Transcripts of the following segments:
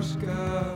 fjarskap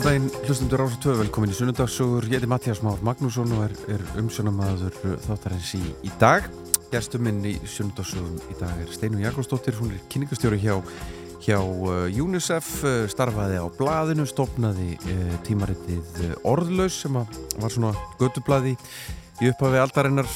Góðan daginn, hlustundur Rása 2, velkomin í sunnudagsugur. Ég heiti Mattias Már Magnússon og er, er umsjónamaður þáttarins í, í dag. Gæstum minn í sunnudagssugum í dag er Steinu Jakobsdóttir, hún er kynningastjóri hjá, hjá uh, UNICEF, uh, starfaði á blaðinu, stopnaði uh, tímaritið uh, Orðlaus sem var svona göttublaði í upphafi aldarinnar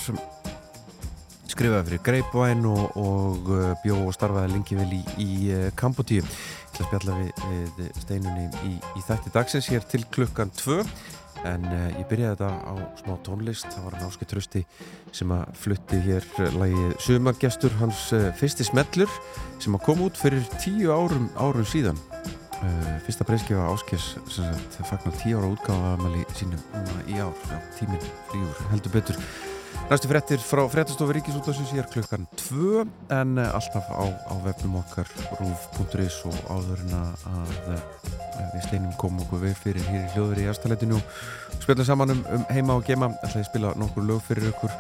skrifaði fyrir Greipvæn og, og uh, bjó og starfaði lengi vel í, í uh, Kambotíu til að spjalla við, við steinunni í, í þætti dagsins hér til klukkan 2 en uh, ég byrjaði þetta á smá tónlist. Það var Náski Trösti sem að flutti hér lægið sumagestur hans uh, fyrsti smellur sem að kom út fyrir tíu árum árum síðan. Uh, fyrsta breyskjöfa áskess sem sagt fagnar tíu ára útgáða aðmæli sínum í ár, tíminn, fríur, heldur betur. Næstu frettir frá frettastofu Ríkisútlasins ég er klukkan 2 en eh, alltaf á, á vefnum okkar rúf.is og áðurinn að við steinum komum okkur við fyrir hér í hljóður í aðstæðleitinu spilum saman um, um heima og gema ætlaði að spila nokkur lög fyrir okkur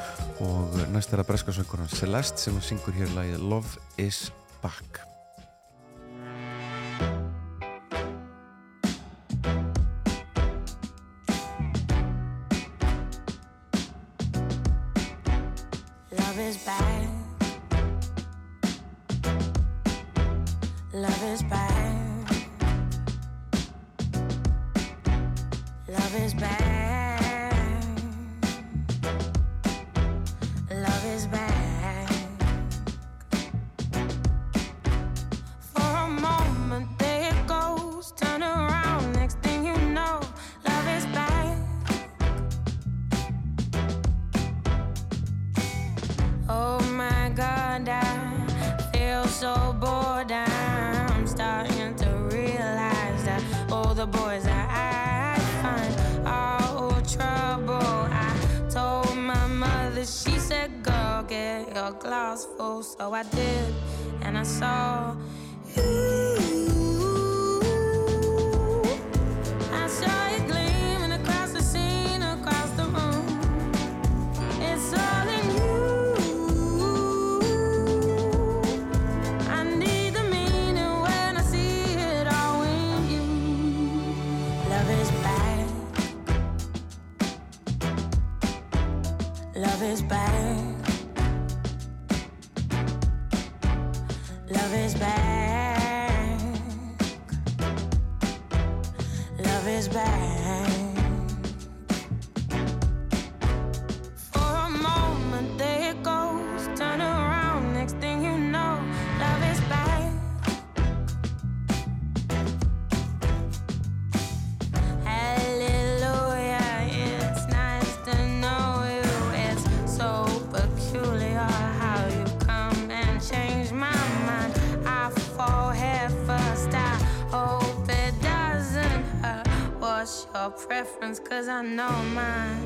og næst er að breska söngurna Celeste sem syngur hér lagið Love is Back. I know mine.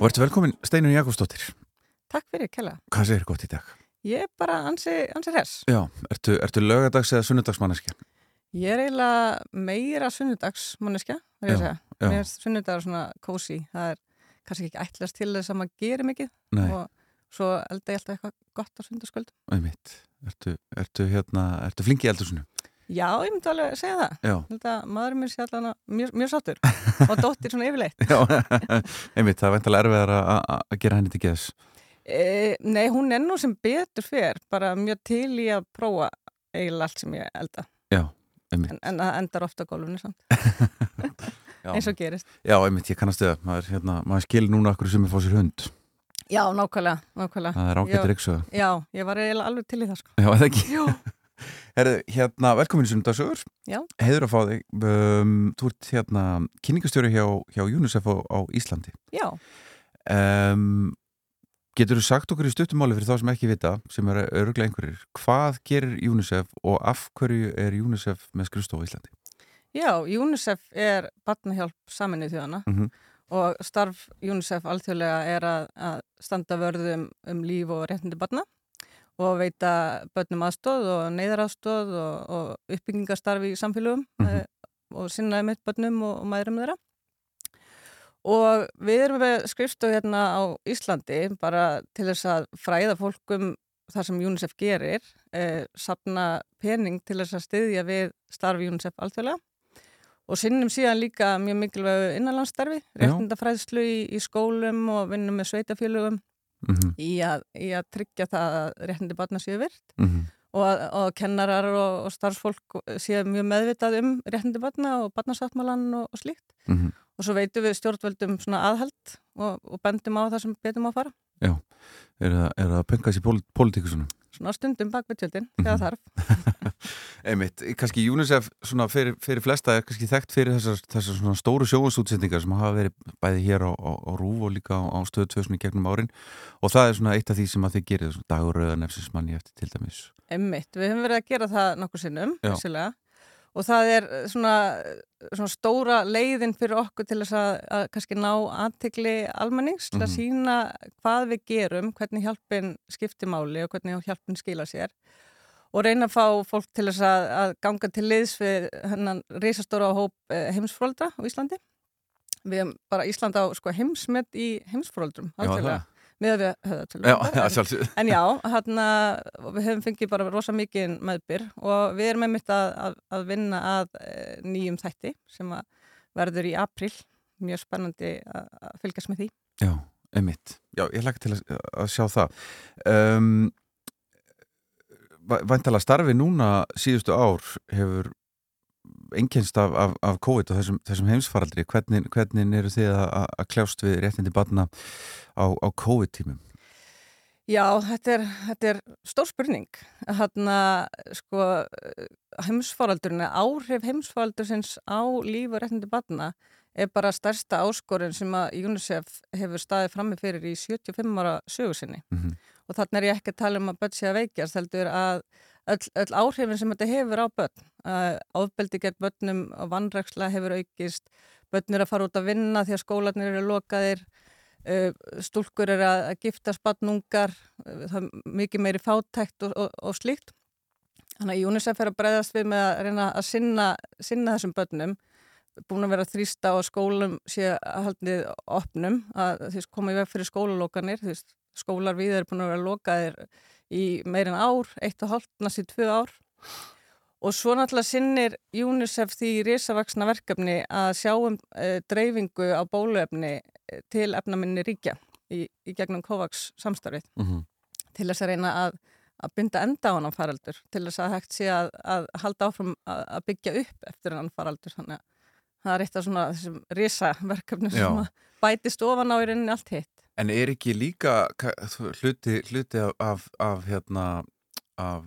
Og ertu velkomin Steinun Jakobsdóttir. Takk fyrir, Kjella. Hvað segir gott í dag? Ég er bara ansi, ansi hress. Já, ertu, ertu lögadags eða sunnudagsmanneskja? Ég er eiginlega meira já. Mér er sunnudagur svona kósi. Það er kannski ekki ætlast til þess að maður gerir mikið Nei, og svo elda ég alltaf eitthvað gott á sundarskvöld. Ertu, ertu, hérna, ertu flinki í eldursunum? Já, ég myndi alveg segja það. Að maður mér sé allan mjög, mjög sáttur og dóttir svona yfirleitt. einmitt, það er veintalega erfiðar að- að að gera henni til geðs. E, nei, hún er nú sem betur fer, bara mjög til í að prófa eiginlega allt sem ég elda. Já. En, en það endar ofta gólfinu samt, eins og gerist. já einmitt, ég kannast það. Maður, hérna, maður skil núna okkur sem er fóð sér hund. Já, nákvæmlega, nákvæmlega. Það er ágættur ykkur. Já, ég var eiginlega alveg til í það sko. Já, eða ekki? Herðu, hérna, velkomin í sunnudagsögur. Já. Heiður að fá þig. Um, þú ert hérna kynningastjóri hjá, hjá UNICEF á, á Íslandi. Já, Um, getur þú sagt okkur í stuttumáli fyrir þá sem ekki vita, sem eru öruglega einhverjir, hvað gerir UNICEF og af hverju er UNICEF með skrifstofu á Íslandi? já, UNICEF er barnahjálp saminnið þjóðana Mm og starf UNICEF alþjóðlega er að, að standa vörðum um líf og réttindi barna og veita börnum aðstóð og neyðaraðstóð og, og uppbyggingastarfi í samfélögum Mhm. eh, og sinnaði mitt börnum og, og mæðurum þeirra. Og við erum með skrifstofu hérna á Íslandi bara til þess að fræða fólk um það sem UNICEF gerir, eh, sapna pening til þess að styðja við starfi UNICEF alþjóðlega og sinnum síðan líka mjög mikilvægu innanlandsstarfi, Já. réttindafræðslu í, í skólum og vinnum með sveitafélögum Mhm, í að, í að tryggja það að réttindi barna séu virt mhm. og, að- og kennarar og, og starfsfólk séu mjög meðvitað um réttindi barna og barnasáttmálan og, og slíkt. Mhm. Og svo veitum við stjórnvöldum svona aðhald og, og bendum á það sem betum á að fara. Er það, er það pöngas í pól, pólitíkusunum? Svona stundum bak við tjöldin, Mhm. þegar þarf. Einmitt, kannski UNICEF svona fyrir, fyrir flesta er kannski þekkt fyrir þessar, þessar svona stóru sjóðsútsendingar sem hafa verið bæði hér á, á, á Rúf og líka á, á 2000 í gegnum árin og það er svona eitt af því sem að þið gerir svona dagur rauða nefsinsmanni eftir til dæmis Emmitt, við höfum verið að gera það nokkur sinnum. Og það er svona, svona stóra leiðin fyrir okkur til þess að, að kannski ná aðtikli almennings til að Mhm. sína hvað við gerum, hvernig hjálpin skiptir máli og hvernig hjálpin skila sér. Og reyna að fá fólk til þess að, að ganga til liðs við hennan risastóra hóp eh, heimsfróldra á Íslandi. Við hefum bara Ísland á sko, heimsmet í heimsfróldrum, Já, það. með að við höfðatölu. Sjálfsög En já, hérna, við höfum fengið bara rosa mikið meðbyr og við erum einmitt að, að, að vinna að e, nýjum þætti sem verður í april. Mjög spennandi að, að fylgjast með því. Já, einmitt Já, ég hlaka til að, að sjá það um, Væntalega starfi núna síðustu ár hefur einkennst af, af, af COVID og þessum, þessum heimsfaraldri hvernig, hvernig eru þið að, að- að kljást við réttindi barna á, á COVID-tímum? Já, þetta er, þetta er stór spurning. Hérna, sko, heimsfaraldurinn, áhrif heimsfaraldursins á líf og réttindi barna er bara stærsta áskorun sem að UNICEF hefur staðið frammi fyrir í 75 ára sögusinni. Mm og þannig er ég ekki að tala um að börn sé að veikjast heldur að öll, öll áhrifin sem þetta hefur á börn. Að áfbeldi gegn börnum og vannræksla hefur aukist börn er að fara út að vinna því að skólanir eru lokaðir uh, stúlkur eru að, að giftast barnungar uh, mikið meiri fátækt og, og, og slíkt. Þannig að UNICEF er að breyðast við með að reyna að sinna, sinna þessum börnum. Búin að vera að þrýsta á að skólum sé að haldið opnum að því koma í veg fyrir skólalókanir því skólar við eru búin að vera lokaðir í meirinn ár, eitt og hálft, næstu tvö ár. Og svo náttúrulega sinnir UNICEF því risavaksna verkefni að sjá um e, dreifingu á bóluefni eh, til efnaminni ríkja í, í gegnum COVAX samstarfið. -hmm. til þess að reyna að, að binda enda á hann faraldur til þess að hægt sé að, að halda áfram að, að byggja upp eftir hann faraldur. Þannig að það er eitt af svona þessum risaverkefnum sem bætist ofan á í rauninni allt hitt En er ekki líka hluti, hluti af, af, af hérna af,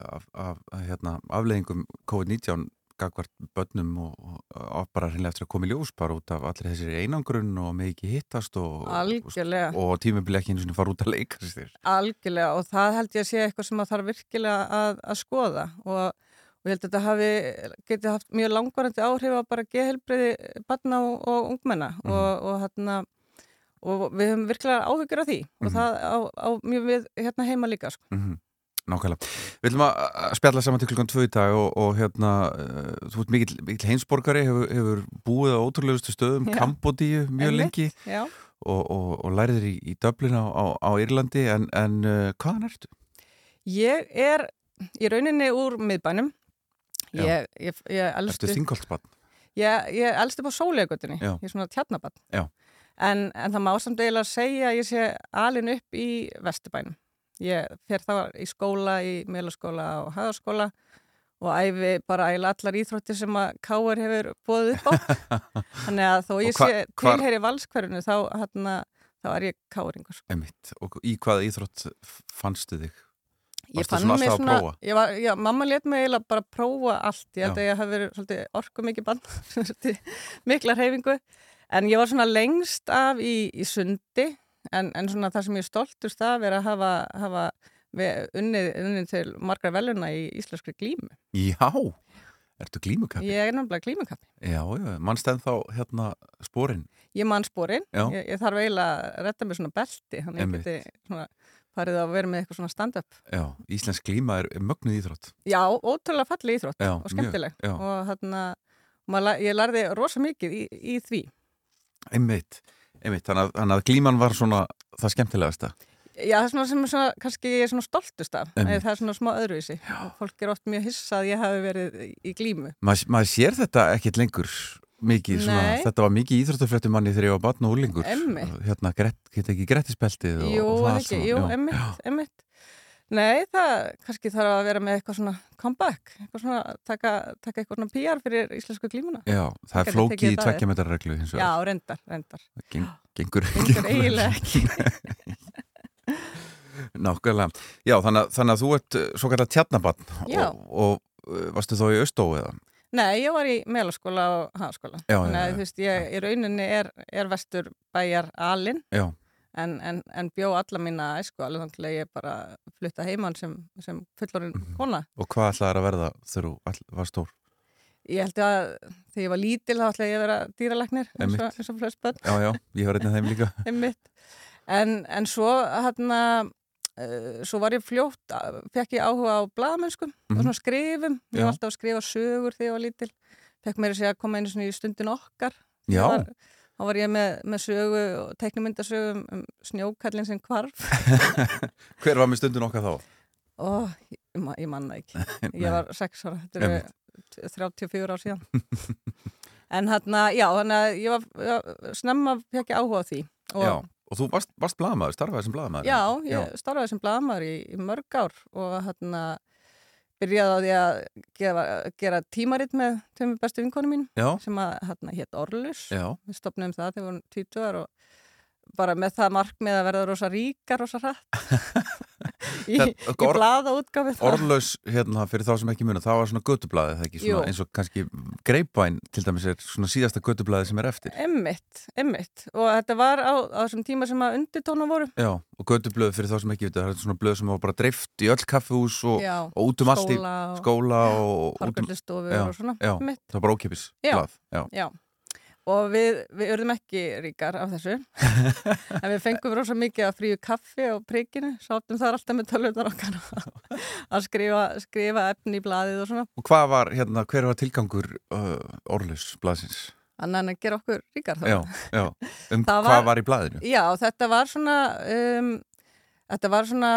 af, af hérna, afleðingum COVID-19 gagvart börnum og, og, bara hreinlega eftir að koma í ljós bara út af allir þessir einangrun og með ekki hittast og, og, og einu sinni fara út að leika sér Algjörlega og það held ég að sé eitthvað sem að þarf virkilega að, að skoða og, og ég held að þetta hafi, geti haft mjög langvarandi áhrif á bara geðhelbriði barna og, og ungmenna Mhm. og, og, hérna, og við höfum virkilega áhyggjur af því og Mhm. það á, á mjög við hérna heima líka sko. mm -hmm. Nákvæmlega. Við ætlum að spjalla saman til klukkan tvö í dag og, og hérna, uh, þú ert mikill, mikill heimsborgari, hefur, hefur búið á ótrúlegustu stöðum, Já. Kambodíu mjög lengi Já. og, og, og lærið í, í Dublin á, á, á Írlandi en, en uh, hvaðan ertu? Ég er í rauninni úr miðbænum ég, ég, ég elst Ertu upp þingoltsbann? ég, ég elst upp á sólegutinni ég er svona tjarnabann Já. En, en það má samt eiginlega segja að ég sé alin upp í vesturbænum. Ég fer þá í skóla í meðlaskóla og hagaskóla og æfi bara eiginlega allar íþróttir sem að Káar hefur bóðið upp á. Þannig að þó ég sé tilheyri valskverfinu þá, hérna, þá er ég Káringur Einmitt. Og í hvaða íþrótt fannstu þig? Ég fann mig svona, ég var, já, mamma let mig eiginlega bara prófa allt, ég held að ég hef verið orku mikið bann, mikla reyfingu, en ég var svona lengst af í, í sundi, en, en svona það sem ég er stoltust af er að hafa, hafa unnið, unnið til margar veluna í íslenskri glímu. Já, ertu glímukappi? Ég er náttúrulega glímukappi. Já, já, mannstæðan þá hérna spórin. Ég man spórin, ég, ég þarf eiginlega að retta mig svona belti, þannig ég Einmitt. geti svona farið að vera með eitthvað svona stand-up. Já, íslensk glíma er mögnuð íþrótt. Já, ótrúlega falli íþrótt Já, og skemmtileg mjög, og hérna, ég lærði rosa mikið í, í því einmitt, einmitt. Þannig, að, þannig að glíman var svona það skemmtilegasta Já, það er svona sem svona, kannski ég er svona stoltust af, það er svona smá öðruvísi og fólk er oft mjög hissa að ég hafi verið í- glímu. Maður maður sér þetta ekkit lengur mikið, svona, þetta var mikið íþróttafréttum manni þegar ég var barn og úlingur Einmitt. hérna, get ekki grettispeltið og, Jú, það ekki, svona, jú, já. emmitt, emmitt. Nei, það kannski þarf að vera með eitthvað svona comeback, eitthvað svona, taka, taka eitthvað svona PR fyrir íslensku glímuna. Já, það er tekið í tvekkjametarreglu hins Já, vegar. reyndar, reyndar. Geng, gengur, Gengur eiginlega ekki. Nákvæmlega. Já, þannig, að- þannig að þú ert uh, svo kallar tjarnabann Já. og, og uh, varstu þá í Austó eða? Nei, ég var í meðlaskóla og hagaskóla. Já, Þannig já, að já. þú veist, ég í rauninni er, er vestur bæjar alinn Já, en, en, en bjó alla mína æsku alveg þannig að ég bara flutta heimann sem, sem fullorinn Mhm. kona. og hvað ætlaði að verða þegar þú var stór? Ég held að þegar ég var lítil þá ætlaði ég að vera dýralagnir eins og, flest börn. Já, já, ég var einn af þeim líka. En, en svo hérna uh, svo var ég fljótt fekk ég áhuga á blaðamennskum Mhm. og svona skrifum, ég var alltaf að skrifa sögur þegar ég var lítil, fekk mér að segja að koma einu svona í stundin okkar Já, Ég var, þá var ég með, með sögu og teiknumyndasögu um, um snjókallin sem kvarf hver var með stundin okkar þá? og ég, ég manna ekki. Ég var sex ára, þetta eru 34 ár síðan. En hérna, já, þannig að ég var, var snemma fekk ég áhuga því og Já, og þú varst, varst blaðmaður, starfaði sem blaðmaður? Já, ég starfaði sem blaðmaður í, í mörg ár og hérna byrjaði á því að gera, gera tímaritt með tveimur bestu vinkonum mín Já, sem að hérna hétt Orlus. Við stopnum það þegar við vorum 20 ára og bara með það markmið að verða rosa ríkar, rosa hratt í, Þetta- í blaða útgáfið orðlaus hérna fyrir þá sem ekki muna, það var svona göttublaðið, það ekki svona eins og kannski greipvæn til dæmis er svona síðasta göttublaðið sem er eftir. Emmitt, emmitt og þetta var á, á þessum tíma sem að undirtóna voru Já, og göttublöð fyrir þá sem ekki vita, það er svona blöð sem var bara dreift í öll kaffihús og, Já, og út um allt í skóla og skóla og út um, Já, og svona já. það var bara ókipis blað. Já. Já, og við, við urðum ekki ríkar af þessu en við fengum rosa mikið að fríu kaffi á prikinu, sátum þar alltaf með tölvunar okkar að skrifa, skrifa efni í blaðið og svona Og hvað var, hérna, hver var tilgangur uh, orðlaus blaðsins? annað en að gera okkur ríkar þá. Já, já, um Það hvað var- var í blaðinu? Já, þetta var svona um, þetta var svona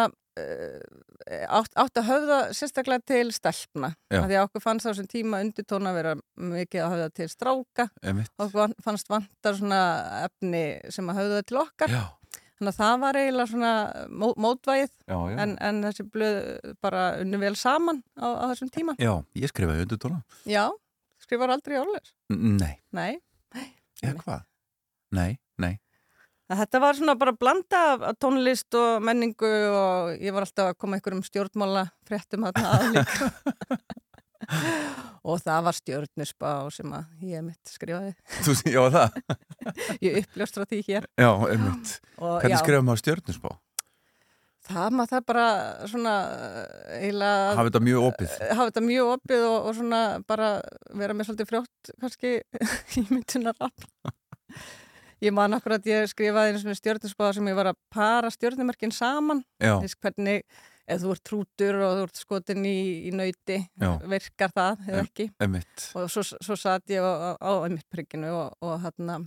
átt, átt að höfða sérstaklega til stelpna, af því að okkur fannst á þessum tíma undirtóna vera mikið að höfða til stráka Einmitt. okkur fannst vantar svona efni sem að höfða til okkar Já, Þannig að það var eiginlega svona mó, mótvægið já, já. en, en þessi blöð bara unni vel saman á, á þessum tíma. Já, ég skrifaði undir tóna. Já, skrifar aldrei orðleis. Nei, Nei. eða hvað? Nei, nei. Þetta var svona bara blanda af, af tónlist og menningu og ég var alltaf að koma einhverjum stjórnmála fréttum að líka. og það var stjórnusbá sem að ég mitt skrifaði. Þú, já, það. Ég uppljóstra því hér. Já, Hvernig já, skrifaði maður stjörnusbá? Það maður það bara svona eh, eiginlega... Hafið þetta mjög opið? hafa þetta mjög opið og, og svona bara vera með svolítið frjótt kannski í myndunar Ég man akkur að ég skrifaði einu svona stjórnusbáða sem ég var að para stjórnumerkin saman þess hvernig ef þú ert trútur og þú ert skotin í, í nöyti Já. virkar það eða Já. ekki einmitt. og svo, svo satt ég á, á, prigginu og, og hérna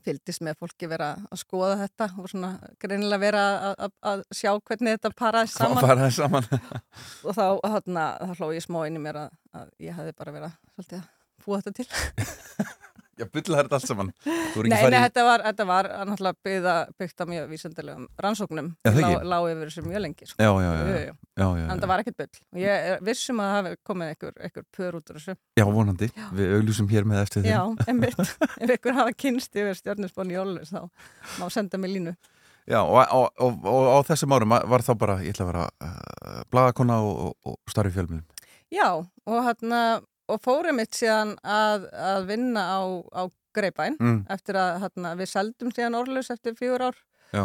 fylgdist með fólki vera að skoða þetta og svona greinilega vera að, sjá hvernig þetta paraði saman faraði saman? og þá, hérna, þá hló ég smá inn í mér að, að ég hefði bara verið að búa þetta til. Já, bylla þetta allt saman. Nei, nei, þetta var, þetta var náttúrulega byggða, byggt á mjög vísendilegum rannsóknum. Já, það ekki? lá yfir þessu mjög lengi, sko. Já, já, já. Já, já, já, En það var ekkert bull. Og ég er vissum að það hafi komið einhver, einhver pör út úr þessu. Já, vonandi. Við auglúsum hér með eftir þeim. Já, einmitt. Ef einhver hafa kynst yfir stjórnusbónu í Ólus, þá má senda mig línu. Já, og, og, og, og á þessum árum var þá bara, ég ætla að vera uh, blaðakona og, og, starfi fjölmjölum. Já, og hérna, og fórum mitt síðan að, að vinna á, á greipæn Mm, eftir að hérna, við seldum síðan Orlus eftir fjögur ár já,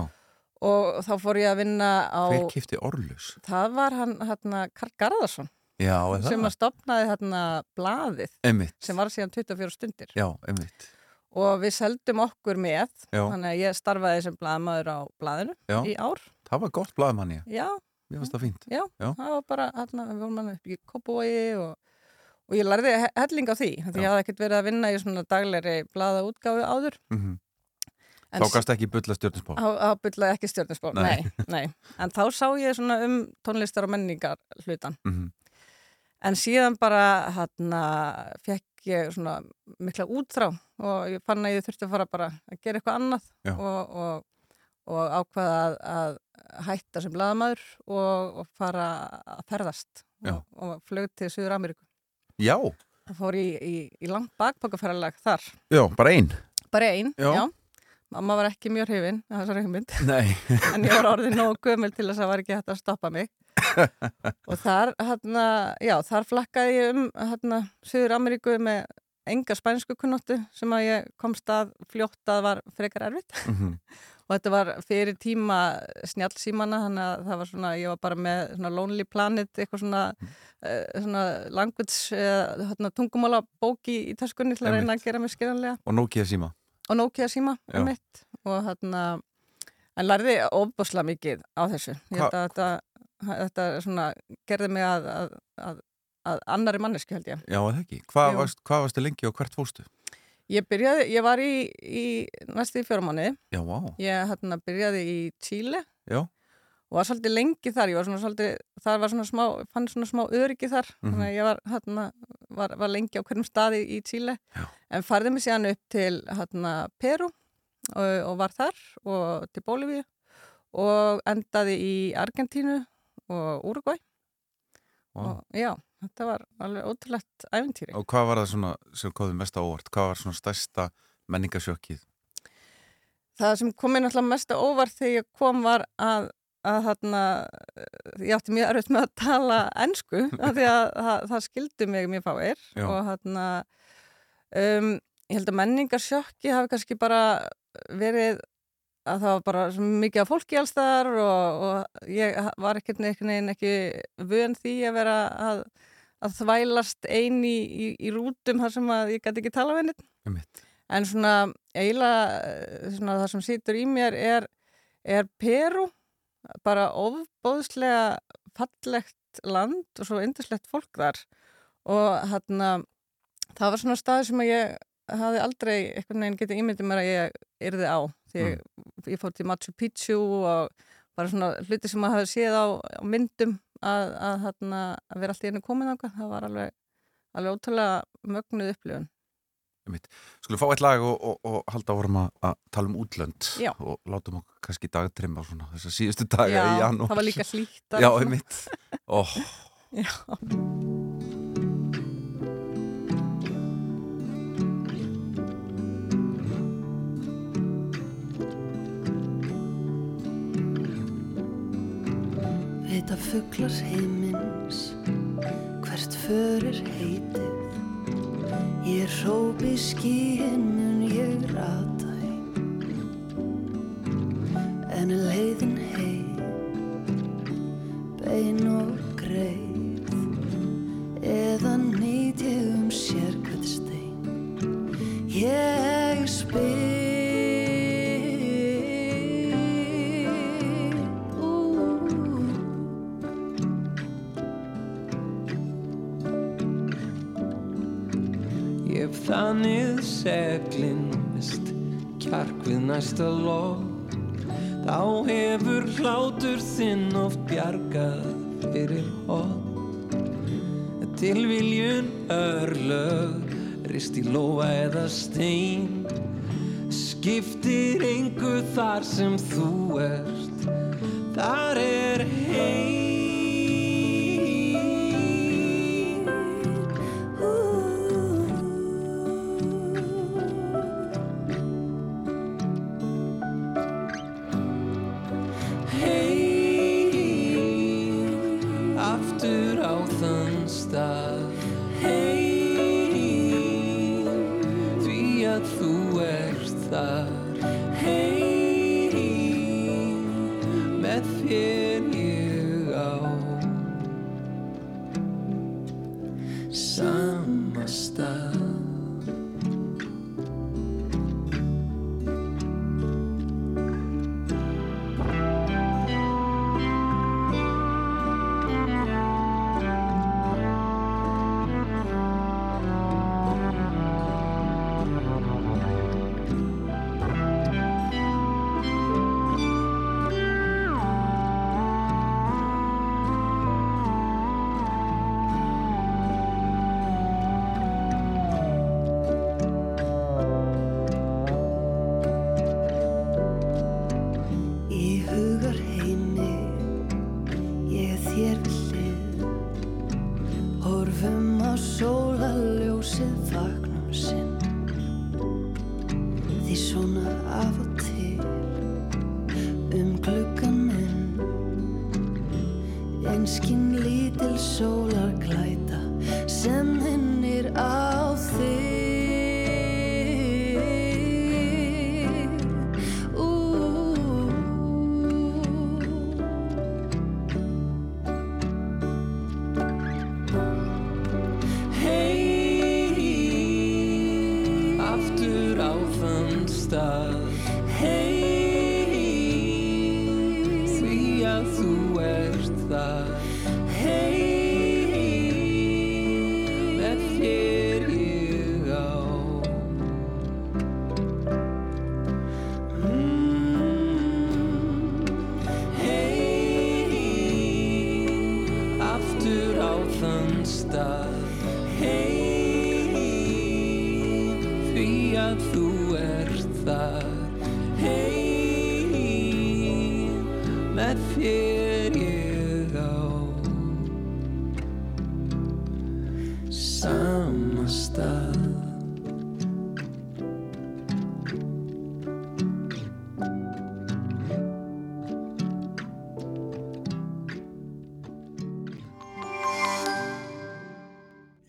og þá fór ég að vinna á hver kifti orlus? það var hann hérna Karl Garðarsson Já, sem að stopnaði hérna blaðið Einmitt. sem var síðan 24 stundir Já, einmitt. og við seldum okkur með Já. þannig að ég starfaði sem blaðmaður á blaðinu Já. í ár Það var gott blaðmanni. já, Mér fannst það fínt. já, Já. það var bara hérna, við vorum hann upp í Kópavogi og, og ég lærði he- helling á því því ég hafði ekkert verið að vinna í svona daglegri blaðaútgáfu áður Mm En Þá gast ekki bulla stjórninsbá Á, á byllaði ekki stjórnusból, Nei. nei. nei, En þá sá ég svona um tónlistar og menningar hlutan. mm En síðan bara hérna fekk ég svona mikla útrá og ég fann að ég þurfti að fara bara að gera eitthvað annað og, og, og ákvaða að, að hætta sem blaðamaður og, og fara að ferðast og flög til Suður Ameríku. Já, Það fór í, í, í langt bakpakaferðalag þar. já, bara ein Bara einn, Já. já. Mamma var ekki mjög hrifin, það var hugmynd. Nei en ég var orðin nógu gömul til þess að það var ekki hægt að stoppa mig og þar, hérna, já, þar flakkaði ég um hérna, Suður Ameríku með enga spænsku kunnóttu sem að ég komst að fljótt að var frekar erfitt Mhm. Og þetta var fyrir tíma snjallsímana þannig að það var svona, ég var bara með svona Lonely Planet, eitthvað svona, uh, svona language, uh, hérna, tungumála bóki í töskunni til að reyna að gera mig skiljanlega Og Nokia síma. Og Nokia síma um mitt og hérna en lærði ofbáslega mikið á þessu. Þetta, þetta svona gerði mig að, að, að, að annari manneski held ég. Já, eða ekki? Hvað varst, hvað varstu lengi og hvert fóstu? Ég byrjaði, ég var í, í næstu í fjóramáni, Já, vá. Ég hérna byrjaði í Chile. Já, og var svolítið lengi þar, ég var svona svolítið þar var svona smá, fann svona smá öryggi þar. Mhm. þannig að ég var hérna var, var lengi á hverjum staði í Chile. Já. en farði mig síðan upp til hérna Peru og, og var þar og til Bólivíu og endaði í Argentínu og Uruguay vá. Og já, þetta var alveg ótrúlegt æfintýri. Og hvað var það svona sem komið mest á óvart? Hvað var svona stærsta menningasjokkið? Það sem kom mér náttúrulega mest á óvart þegar ég kom var að, að þarna, ég átti mjög erfitt með að tala ennsku af því að það, það skildi mig mjög fáir Já. og þarna, um, ég held að menningarsjokki hafi kannski bara verið að það var bara mikið af fólki alls þar og, og ég var ekkert veginn ekki vön því að vera að, að þvælast ein í, í, í rútum þar sem að ég gæti ekki tala við. Einmitt. En svona eiginlega eh, svona það sem situr í mér er, er Peru, bara ofbóðslega fallegt land og svo yndislegt fólk þar. Og hérna það var svona staður sem að ég hafði aldrei einhvern veginn getið ímyndið mér að ég yrði á. Því ég, ég fór til Machu Picchu og bara svona hluti sem maður hafði séð á, á myndum að, að, hérna, að vera alltaf í henni komin ákvað, það var alveg, alveg ótrúlega mögnuð upplifun. Skulum fá eitt lag og, og, og halda áfram að, að tala um útlönd Já. og látum okkur kannski dagtrimma svona þessar síðustu daga í janúar. það var líka hlýtt. Já, einmitt. Ó, Já. Vita fuglar heimins Hvert förir heitið? Ég rópi skíin mun ég rata heim. En leiðin heim? Bein og greið. Eða nýt ég um spyr þannig seglinn mist kjark við næsta lof Þá hefur hlátur þinn oft bjargað fyrir hot Tilviljun örlög rist í lóa eða stein. Skiptir engu þar sem þú ert. Þar er Heim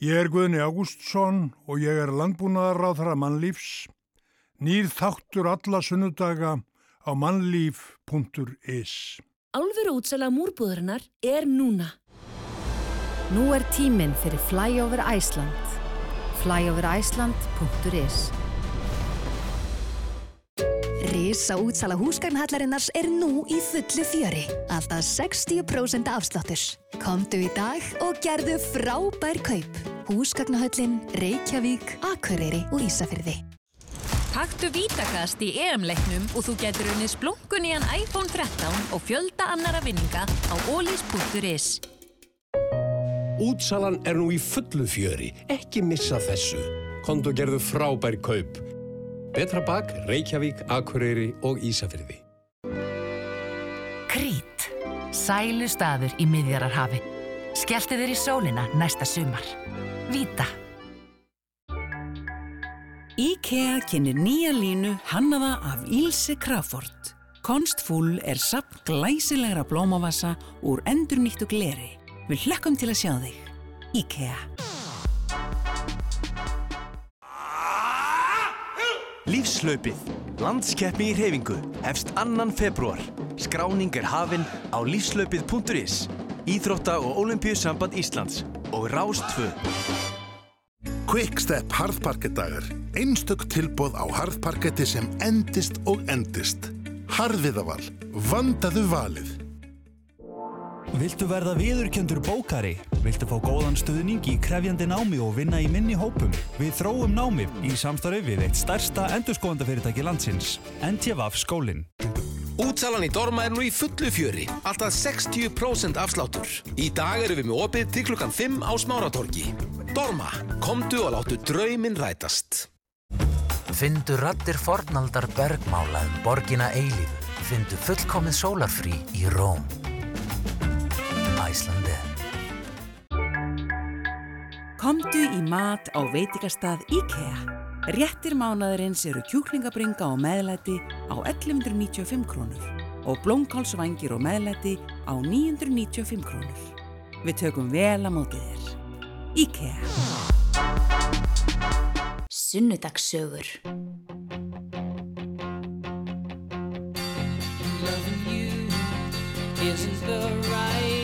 Ég er Guðni Ágústsson og ég er landbúnaðarráðra mannlífs. Nýr þáttur alla sunnudaga á mannlíf.is. Álveru útsala múrbúðarinnar er núna. Nú er tíminn fyrir Flyover Iceland. flyoverisland.is Risa útsala húsgagnhallarinnars er nú í fullu fjöri. Alltaf 60% afsláttur. Komdu í dag og gerðu frábær kaup. Húsgagnahöllin, Reykjavík, Akureyri og Ísafyrði. Taktu Vítakast í EM-leiknum og þú getur unnið splunkun í hann iPhone 13 og fjölda annara vinninga á olís.is. Útsalan er nú í fullu fjöri, ekki missa þessu. Konto gerðu frábær kaup. Betra bak, Reykjavík, Akureyri og Ísafyrði. Krít. Sælu staður í miðjararhafi. Skelltu þér í sólina næsta sumar. Víta. IKEA kynir nýja línu hannaða af Ilse Crawford. Konstfúl er sapn glæsilegra blómavassa úr endurnýttu gleri. Við hlökkum til að sjá þig. IKEA. Lífslaupið, landskeppni í reyfingu, hefst annan februar. Skráning er hafinn á lífslaupið.is, Íþrótta- og Ólimpíusamband Íslands og Rástfö. Quickstep harðparkettagar. Einstök tilbóð á harðparketti sem endist og endist. Harðviðaval. Vandaðu valið. Viltu verða viðurkjöndur bókari? Viltu fá góðan stuðning í krefjandi námi og vinna í minni hópum? Við þróum námi í samstarfi við eitt stærsta endurskóðandafyrirtæki landsins, NTVAF skólinn. Útsalan í Dorma er nú í fullu fjöri, alltaf 60% afsláttur. Í dag erum við með opið til klukkan 5 á Smáratorgi. Dorma, komdu og láttu drauminn rætast. Findu rattir fornaldar bergmála um borgina eilífu. Findu fullkomið sólarfrí í Róm. Æslandi. Komdu í mat á veitikastað IKEA. Réttir mánaðurins eru kjúklingabringa og meðlæti á 1195 krónur og blómkálsvangir og meðlæti á 995 krónur. Við tökum vel að móti þér. IKEA. Sunnudagssögur. Loving you isn't the right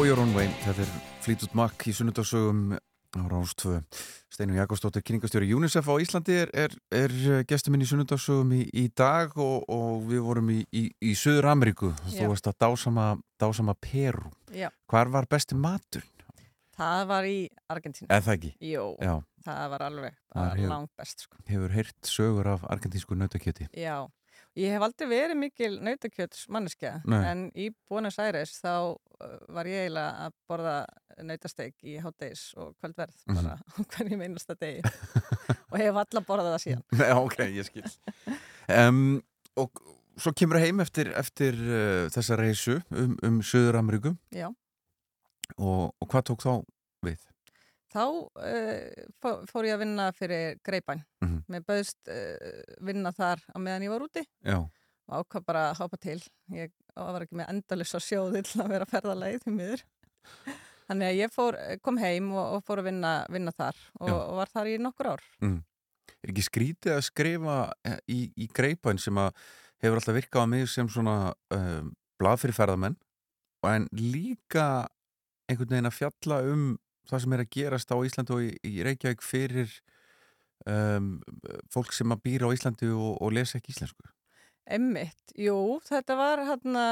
Go Your Own Way, þetta er Fleetwood Mac í sunnudagssögum á Rástvö. Steinu Jakobsdóttir, kynningastjóri UNICEF á Íslandi er, er, er gestur minn í sunnudagssögum í, í dag og, og við vorum í, í, í Suður Ameríku. Þú varst að dásama, dásama Peru. Já. Hvar var besti matur? Það var í Argentínu. Eða það ekki? Jú, Já. það var alveg langt best sko. Hefur heyrt sögur af argentísku nautakjöti. Já, ég hef aldrei verið mikil nautakjöts manneskja Nei. en í Buenos Aires þá var ég eiginlega að borða nautasteik í hátdeis og kvöldverð Mhm. bara á hverjum einasta degi og hef alla borðað það síðan. Nei, ok, ég skil. Um, og svo kemur heim eftir, eftir uh, þessa reysu um, um Suður Ameríku Já. og, og hvað tók þá við? Þá uh, fó- fór ég að vinna fyrir Greipæn. Mhm. Mér bauðst uh, vinna þar á meðan ég var úti Já. og ákvað bara að hápa til. Ég var ekki með endalus á sjóði til að vera ferðaleið því miður. Þannig að ég fór, kom heim og, og fór að vinna, vinna þar og, og var þar í nokkur ár. Mm. Er ekki skrítið að skrifa eh, í, í greipan sem að hefur alltaf virkað á mig sem svona um, blað fyrir ferðamenn en líka einhvern veginn að fjalla um það sem er að gerast á Íslandi og í, í Reykjavík fyrir um, fólk sem að býra á Íslandi og, og lesa ekki íslensku. Emmitt, jú, þetta var hérna,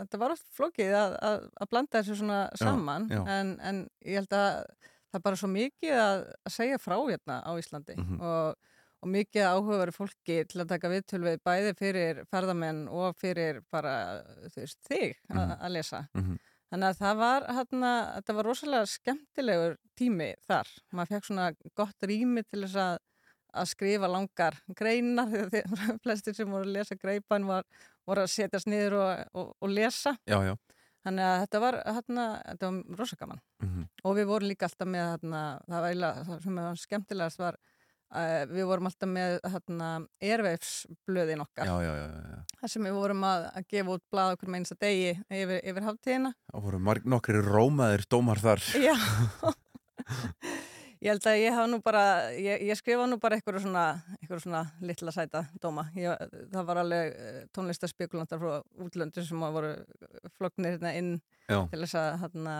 þetta var oft flókið að, að, að blanda þessu svona Já, saman já. En, en ég held að það er bara svo mikið að, að segja frá hérna á Íslandi Mhm. og, og mikið áhugaveru fólki til að taka viðtöl við bæði fyrir ferðamenn og fyrir bara, þú veist, þig að, Mhm. að lesa. Mhm. Þannig að það var, hérna, þetta var rosalega skemmtilegur tími þar. Maður fekk svona gott rými til þess að, að skrifa langar greinar því að flestir sem voru að lesa greipan var, voru að setjast niður og, og, og lesa. Já, já. Þannig að þetta var, þetta var rosa gaman. Mhm. Og við vorum líka alltaf með, hérna, það var það sem var skemmtilegast var, við vorum alltaf með, hérna, erveifsblöðin okkar. Já, já, já. Það sem við vorum að, að gefa út blað okkur með einsta degi yfir, yfir haftíðina. Það voru marg, nokkri rómaðir dómar þar. Já. Ég held að ég hafa nú bara, ég, ég skrifa nú bara eitthvað svona, eitthvað svona litla sæta dóma. Ég, það var alveg eh, tónlistaspekulantar frá útlöndin sem að voru flognir hérna inn Já. til þess að hérna,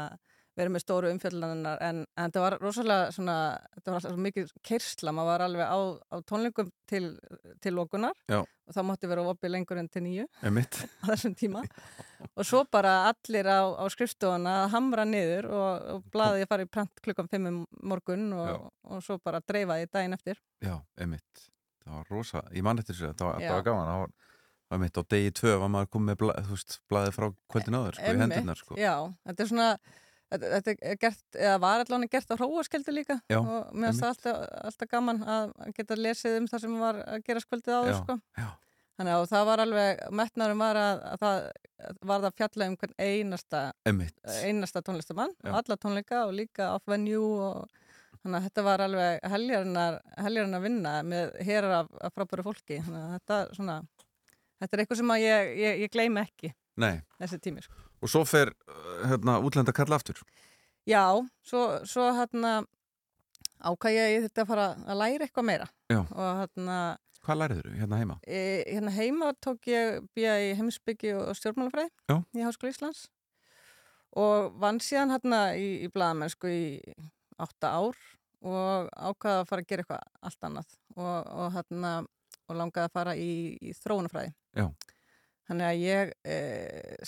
vera með stóru umfjöldlanar en, en þetta var rosalega svona, þetta var svo mikið keirsla, maður var alveg á, á tónlingum til, til lokunar Já. og það mátti vera opið lengur en til nýju á þessum tíma og svo bara allir á, á skrifstofuna að hamra niður og, og blaði að fara í prent klukkan 5 um morgun og, og svo bara dreifaði daginn eftir Já, einmitt. Það var rosa, ég man eftir þessu, það var, það var gaman. Það var, það var einmitt á degi tvö var maður komið með bla, veist, blaðið frá kvöldin áður, sko, í Einmitt, hendurnar, sko. Já, þetta er svona þetta, er gert, eða var allavega gert á hróaskeldu líka Já, og mér finnst það alltaf, alltaf gaman að geta lesið um það sem var að gera skvöldið áður sko. Þannig að það var alveg, metnarum var að, að það var það fjalla um hvern einasta Einmitt. einasta tónlistamann alla tónleika og líka off venue og þannig að þetta var alveg heljarinnar heljarinnar vinna með hérar af, af frábæru fólki þannig að þetta svona þetta er eitthvað sem ég, ég, ég gleymi ekki Nei. þessi tími sko. Og svo fer, uh, hérna, útlenda kalla aftur. Já, svo, svo hérna ákvað ég þetta að fara að læra eitthvað meira og hérna Hvað lærið þú hérna heima? e, hérna heima tók ég býja í heimsbyggi og stjórnmálafræði í Háskóla Íslands og vann síðan hérna í, í blaðamennsku í átta ár og ákvaða að fara að gera eitthvað allt annað og, og hérna og langaði að fara í, í þróunafræði Já. Þannig að ég e,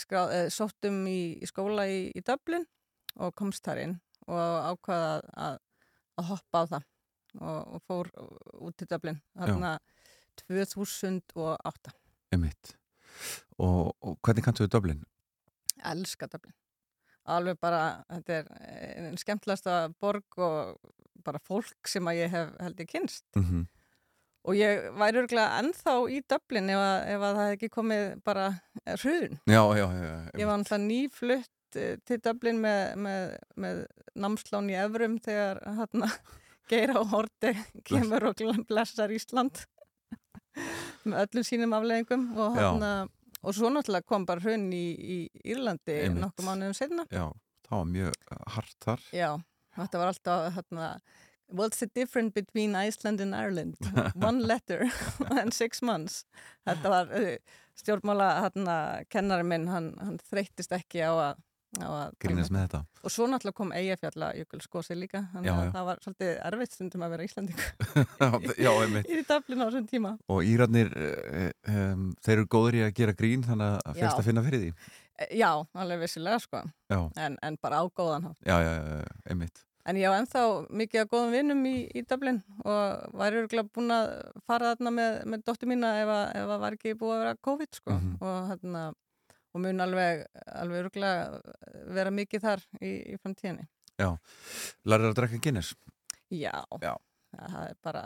skráð, e, sótt um í, í skóla í, í Dublin og komst þar inn og ákvaða að, að, að hoppa á það og, og fór út til Dublin þarna 2008. Einmitt. Og, og hvernig kanntu við Dublin? Elska Dublin. Alveg bara, þetta er einn skemmtilegasta borg og bara fólk sem að ég hef held ég kynst. Mm Og ég væri örgulega ennþá í Dublin ef að, ef að það hefði ekki komið bara hrun. Já, já, já. já. Ég var náttúrulega nýflutt eh, til Dublin með, með, með námslán í Evrum þegar hérna Geir á Horti kemur og blessar Ísland með öllum sínum afleðingum og, hérna, og svo náttúrulega kom bara hrun í, í Írlandi nokkuð mánuðum setna. Já, það var mjög hart þar. Já, þetta var alltaf hérna What's the difference between Iceland and Ireland? One letter and six months. Þetta var uh, stjórnmála hérna, kennari minn, hann, hann þreyttist ekki á að, að Grínast með þetta. Og svo náttúrulega kom Eyjafjalla Jökulskósi líka, þannig að það var svolítið erfitt stundum að vera Íslanding já, í Dublin á þessum tíma. Og Írarnir, um, þeir eru góður í að gera grín, þannig að fyrst að finna fyrir því. Eh, Já, alveg vissilega sko, en, en bara á góðan hátt. Já, já, já, já, einmitt. En ég á ennþá mikið af góðum vinnum í, í Dublin og væri örgulega búin að fara þarna með, með dóttur mína ef, að, að var ekki búið að vera COVID sko Mhm. og, þarna, og mun alveg, alveg örgulega vera mikið þar í, í framtíðinni. Já. Lærir að drekka Guinness? Já, Já. það er bara,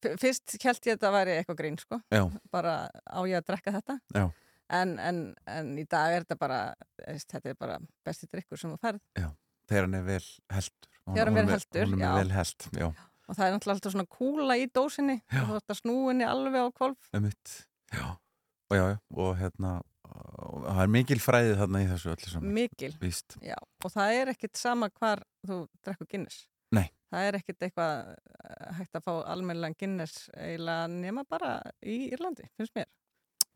fyrst held ég að þetta væri eitthvað grín sko, Já. bara á ég að drekka þetta. Já. En, en, en í dag er þetta bara, þetta er bara besti drikkur sem þú færð. Já. Þegar hann er vel heldur. Þegar hann er heldur, Hún er já. vel held, já. Og það er náttúrulega alltaf svona kúla í dósinni og þú ert að snúinni alveg á kvolf. Einmitt. Já. Og já, já, og hérna, og það er mikil fræðið þarna í þessu öllu saman. Mikil. Víst. Já, og það er ekkit sama hvar þú drekkur Guinness. Nei. Það er ekkit eitthvað eh, hægt að fá almennilegan Guinness eiginlega nema bara í Írlandi, finnst mér.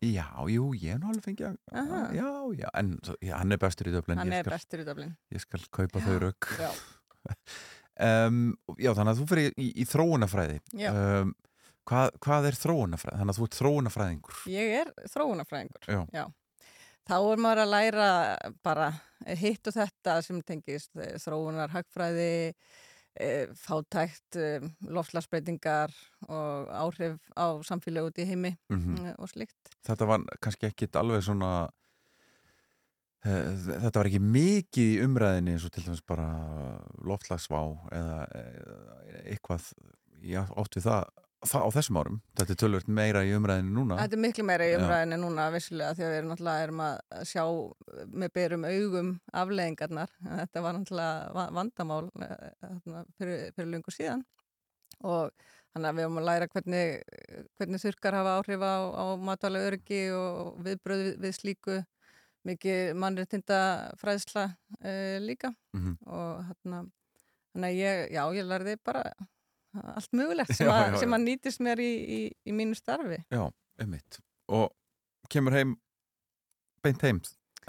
Já, jú, ég er nú alveg fengið að, já, já, en já, hann er bestur í Dublin. Hann er skal- bestur í Dublin. Ég skal kaupa Já, þau rauk. já. Um, já, þannig að þú fyrir í, í þróunafræði. Já. Um, hvað, hvað er þróunafræði? Þannig að þú ert þróunafræðingur. Ég er þróunafræðingur. Já. Þá er maður að læra bara hitt og þetta sem tengist eh, þróunar, hagfræði, eh, fátækt, eh, loftslagsbreytingar og áhrif á samfélög út í heimi Mhm. eh, og slíkt. Þetta var kannski ekki alveg svona þetta var ekki mikið í umræðinni eins og til dæmis bara loftlagsvá eða, eitthvað já, átt við það, það á þessum árum þetta er tölvöld meira í umræðinni núna Þetta er miklu meira í Já. umræðinni núna vissilega því að við erum náttúrulega erum að sjá með berum augum afleðingarnar. Þetta var náttúrulega va- vandamál eh, þarna fyrir, fyrir lungu síðan og þannig að við erum að læra hvernig, hvernig þurkar hafa áhrif á, á matvæla öryggi og viðbröð við, við slíku mikið mannréttinda fræðsla uh, líka Mhm. og hérna Þannig að ég, já, ég lærði bara allt mögulegt sem, Já, að, já, sem að nýtist mér í, í, í mínu starfi. Já, einmitt. Og kemur heim beint heim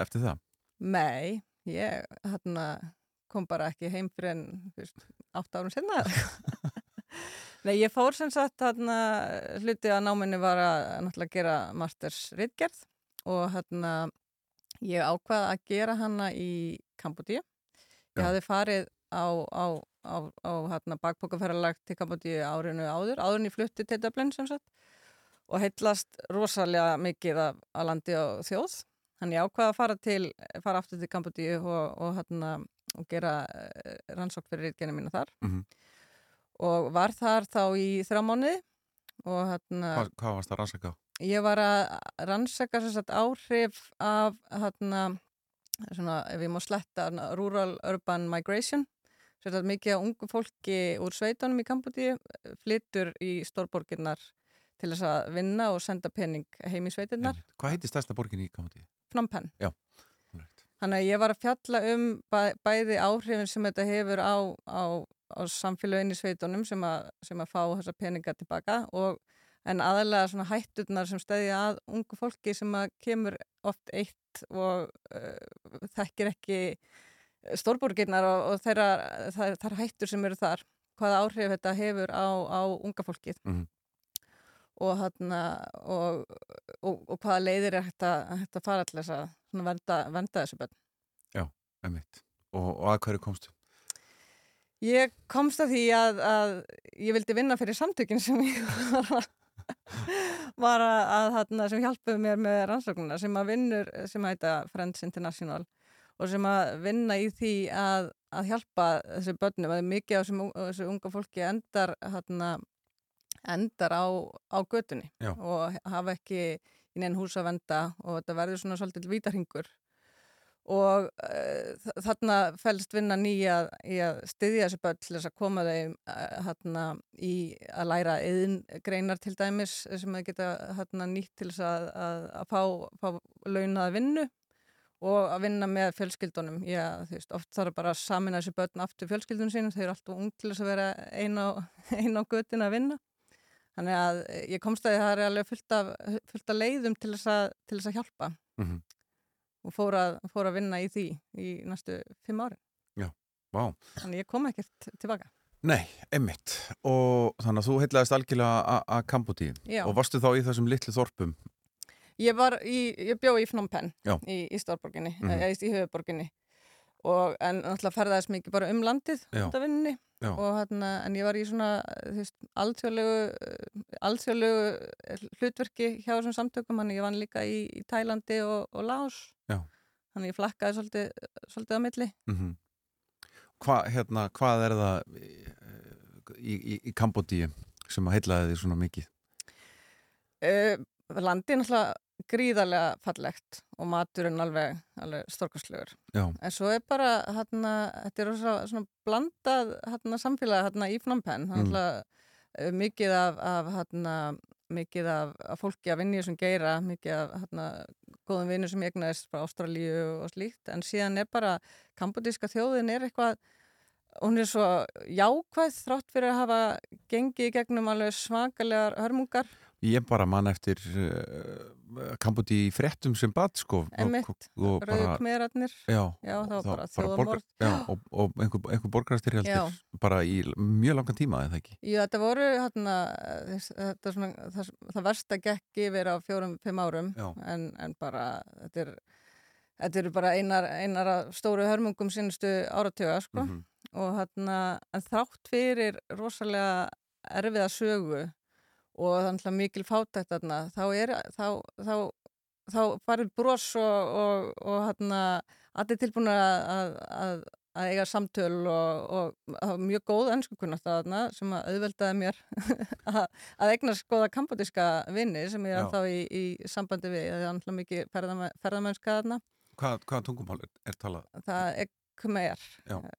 eftir það? Nei, ég hérna, kom bara ekki heim fyrir en fyrst, átt árum senna. Nei, ég fór sem sagt hérna, hluti að náminni var að náttúrulega gera masters ritgerð og hérna ég ákvað að gera hana í Kambodíu. Ég Já. hafði farið á, á, á, á hérna, bakbókaferralag til Kambodíu árinu áður, en ég flutti til Dublin sem sagt og heitlast rosalega mikið af, af landi og þjóð. Þannig ég ákvaða að fara, til, fara aftur til Kambodíu og, og, hérna, og gera uh, rannsók fyrir ritgerðina mína þar. Mhm. Og var þar þá í þrjá mánuði og hérna, Hvað, hvað varst það að rannsaka? Ég var að rannsaka sagt, áhrif af hérna, svona, ef ég má sletta, rural urban migration. Sagt, mikið af ungu fólki úr sveitunum í Kambodíu flyttur í stórborginnar til þess að vinna og senda pening heim í sveitinnar. Hvað heiti stærsta borgin í Penh. Já. Þannig að ég var að fjalla um bæ, bæði áhrifin sem þetta hefur á, á, á samfélagin í sveitunum sem að, sem að fá þessa peninga tilbaka og en aðalega svona hætturnar sem stæði að ungu fólki sem að kemur oft eitt og uh, þekkir ekki stórborginnar og, og þeirra, þær, þær hættur sem eru þar, hvaða áhrif þetta hefur á, á unga fólkið Mhm. og, hana, og, og, og hvaða leiðir er hægt að, hægt að fara til þess að svona vernda, vernda þessu bönn. Já, einmitt. Og, að hverju komstu? Ég komst að því að, að ég vildi vinna fyrir samtökin sem ég var var að, þarna, sem hjálpuðu mér með rannsóknuna sem að vinnur, sem að heita Friends International og sem að vinna í því að, að hjálpa þessu börnum að mikið af þessu, unga fólki endar þarna, endar á, á götunni Já. og hafa ekki í neinn hús að venda og þetta verður svona svolítið vítarhingur og uh, þarna fælst vinna nýja í að styðja þessi börn til þess að koma þeim uh, þarna í að læra eðin greinar til dæmis sem þau geta þarna nýtt til þess að, að, að fá, fá launaða vinnu og að vinna með fjölskyldunum. Já, veist, oft þarf bara að samina þessi börn aftur fjölskyldunum sínum, þau eru alltaf ung til þess að vera ein á, ein á götin að vinna. Þannig að ég komst að það er alveg fullt af, fullt af leiðum til þess að, til þess að hjálpa Mhm. Og fór að, fór að vinna í því í næstu fimm árin. Já, vá. Þannig ég kom ekkert tilbaka. Nei, einmitt. Og þannig að þú heitlaðist algjörlega að-. Já. Og varstu þá í þessum litlu þorpum? Ég, var í, ég bjó í Phnom Penh Já. í, í Stórborginni, Mhm. eða í höfuborginni og en náttúrulega ferðaðist mikið bara um landið út af vinninni og hérna, en ég var í svona veist, alþjóðlegu eh, alþjóðlegu hlutverki hjá þessum samtökum, hann ég vann líka í, í Tælandi og, og Laos. Já. þannig ég flakkaði svolítið, svolítið á milli. Mm Hva, hérna, hvað er það í, í, í Kambodíu sem að heitlaði því svona mikið? Uh, landið náttúrulega gríðarlega fallegt og maturinn alveg, alveg storkastlegur. En svo er bara, hérna, þetta er rosa, svona blandað hérna, samfélag hérna, í Phnom Penh. Það er Mm. uh, mikið af, af mikið af, af fólki að vinni sem geira, mikið af góðum vinnur sem egnaðist frá Ástralíu og slíkt. En síðan er bara, kambodíska þjóðin er eitthvað, hún er svo jákvæð þrátt fyrir að hafa gengið gegnum alveg svakalegar hörmungar. Ég bara man eftir uh, Kambodíu í fréttum sem bad sko bara- khmerarnir. Já, Já, þá- bara. Já, og, og einhver, einhver borgarastyrjaldir Já. bara í mjög langan tíma, eða ekki? Já, þetta voru hérna, þetta svona, það, það versta gekk yfir á fjórum, fimm árum en, en bara þetta er, þetta eru bara einar, einar stóru hörmungum sínustu áratöga sko. Mhm. og hérna, en þrátt fyrir rosalega erfiða sögu og þannig að mikil fátækt þarna, þá er þá, þá, þá farið bros og, og, og hérna allir tilbúin að, að, að, að eiga samtöl og, og mjög góð ennskukunnast þarna sem að auðveldaði mér að, að eignast góða kambodíska vinni sem ég er þá í, í sambandi við, það er alltaf mikið ferðame, ferðamennska þarna Hvað, hvaða tungumál er, er talað? það er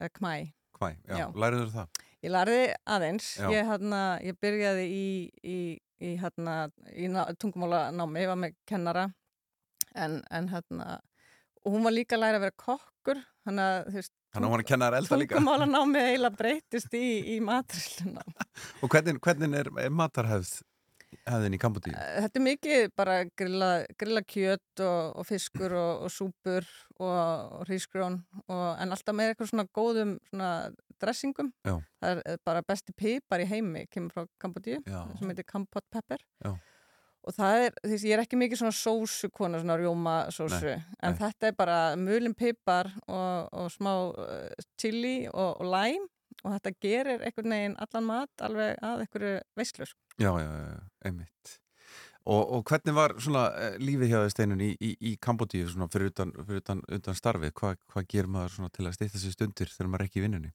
er kmæ Hvæ, já, Já. læriður það? Ég lærði aðeins, ég, hérna, ég byrjaði í, í, í, hérna, í ná- tungumálanámi, ég var með kennara. En, en og hún var líka að læra að vera kokkur þannig að þú veist Þannig að hún var að kenna þær elda líka. tungumálanámið eiginlega breytist í, í maturisluna Og hvernig, hvernig er, er matarhefð hefðin í Kambodíu? Þetta er mikið bara grilla, grilla kjöt og, og fiskur og, og súpur og, og hrísgrjón en alltaf með eitthvað svona góðum svona dressingum. Já. Það er bara besti pipar í heimi, kemur frá Já. sem heitir Kampot pepper. Já. Og það er, því að ég er ekki mikið svona sósu kona, svona rjóma sósu, Nei, en nei. þetta er bara mulin pipar og, og smá uh, chili og, og lime og þetta gerir einhvern veginn allan mat alveg að einhverju veislu. sko. Já, já, einmitt. Og, og hvernig var svona eh, lífið hjá steinun í, í, í Kambodíu svona fyrir utan, fyrir utan, utan starfið? Hva, hvað gerir maður svona til að stýta sér stundir þegar maður er ekki í vinnunni?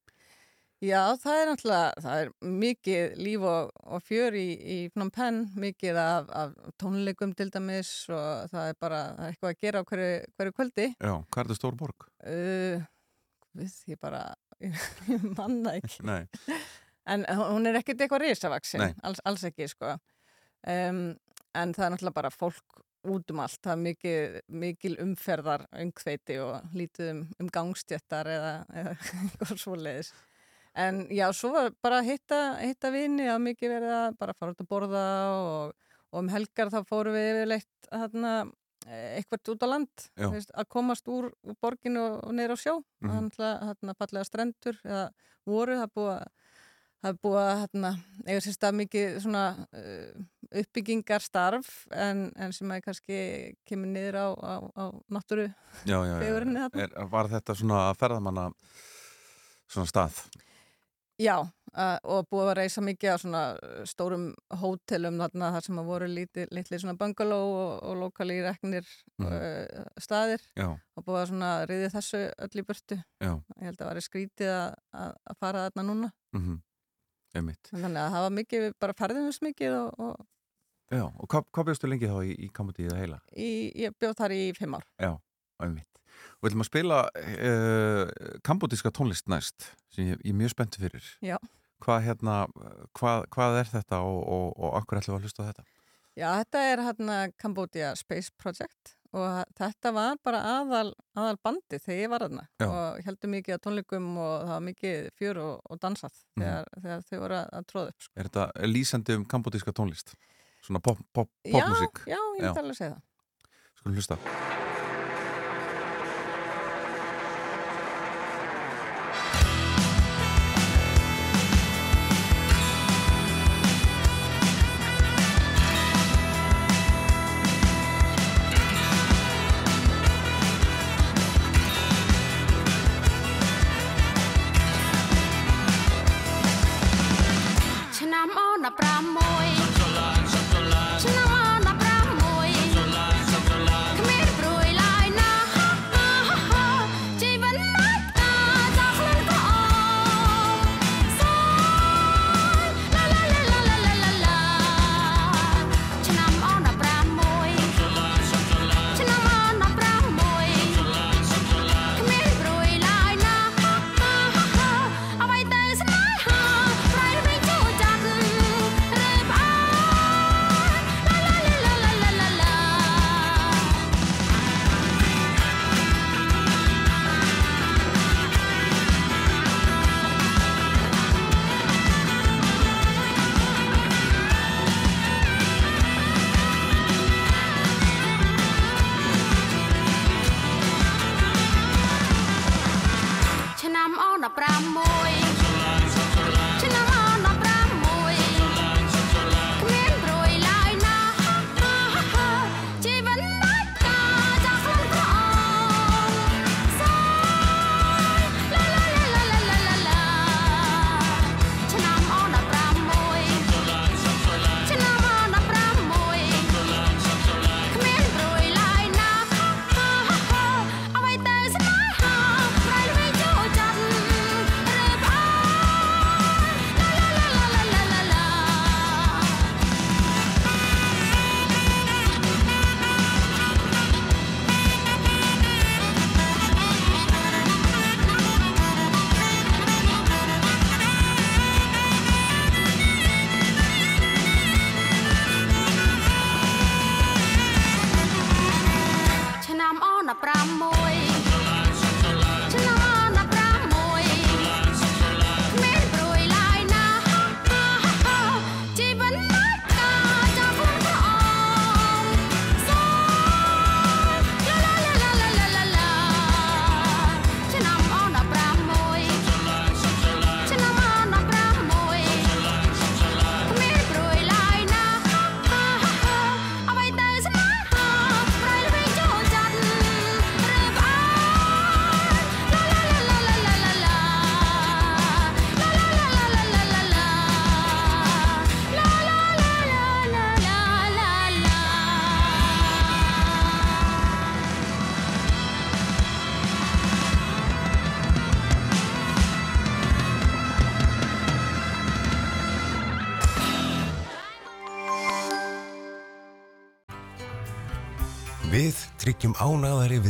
Já, það er náttúrulega, það er mikið líf og, og fjör í, í Phnom Penh, mikið af, af tónleikum til dæmis og það er bara það er eitthvað að gera á hverju, hverju kvöldi. Já, hvað er þetta stór borg? Uh, við ég bara, ég manna ekki. Nei. En hún er ekkert eitthvað risavaksin, alls, alls ekki, sko. Um, en það er náttúrulega bara fólk út um allt, það er mikið, mikil umferðar umkveiti og lítið um, um gangstjöttar eða, eða eitthvað svoleiðis. En já, svo var bara að hitta, hitta vini að mikið verið að bara fara út að borða og, og um helgar þá fórum við yfirleitt hérna, eitthvað út á land, veist, að komast úr, úr borginu og, neyra á sjó. Mm. -hmm. hérna, fallega strendur eða voru, það búið að Það er búið að hérna, eiga sér stað mikið svona uh, uppbyggingar starf en, en sem að kannski kemur niður á, á, á náttúru. Er, var þetta svona ferðamanna svona stað? Já, uh, og búið að reysa mikið á svona uh, stórum hótelum þarna þar sem að voru litli, litli svona bungalow og, og lokali reknir Mhm. uh, staðir Já. og búið að svona riði þessu öll í burtu. Já. Ég held að það væri skrítið að, að, fara þarna núna. Mm Einmitt. Þannig að það var mikið, bara ferðumins mikið og, og Já, og hvað, bjóstu lengi þá í, í Kambodíu heila? í, ég bjóð þar í fimm ár. Já. Og við ætlum að spila uh, kambodíska tónlist næst sem ég, ég er mjög spenntu fyrir. Já. Hvað, hérna, hvað, hvað er þetta og, og, og akkur ætlum við að hlusta þetta? Já, þetta er hérna Cambodia Space Project og þetta var bara aðal, aðal bandi þegar ég var Já. og heldur mikið að tónleikum og það var mikið fjör og, og dansað Mhm. þegar, þegar þau voru að, að tróða upp. Sko. Er þetta lýsandi um kambodíska tónlist? Svona pop, pop, Já, já, ég myndi alveg segja það. Skulum hlusta.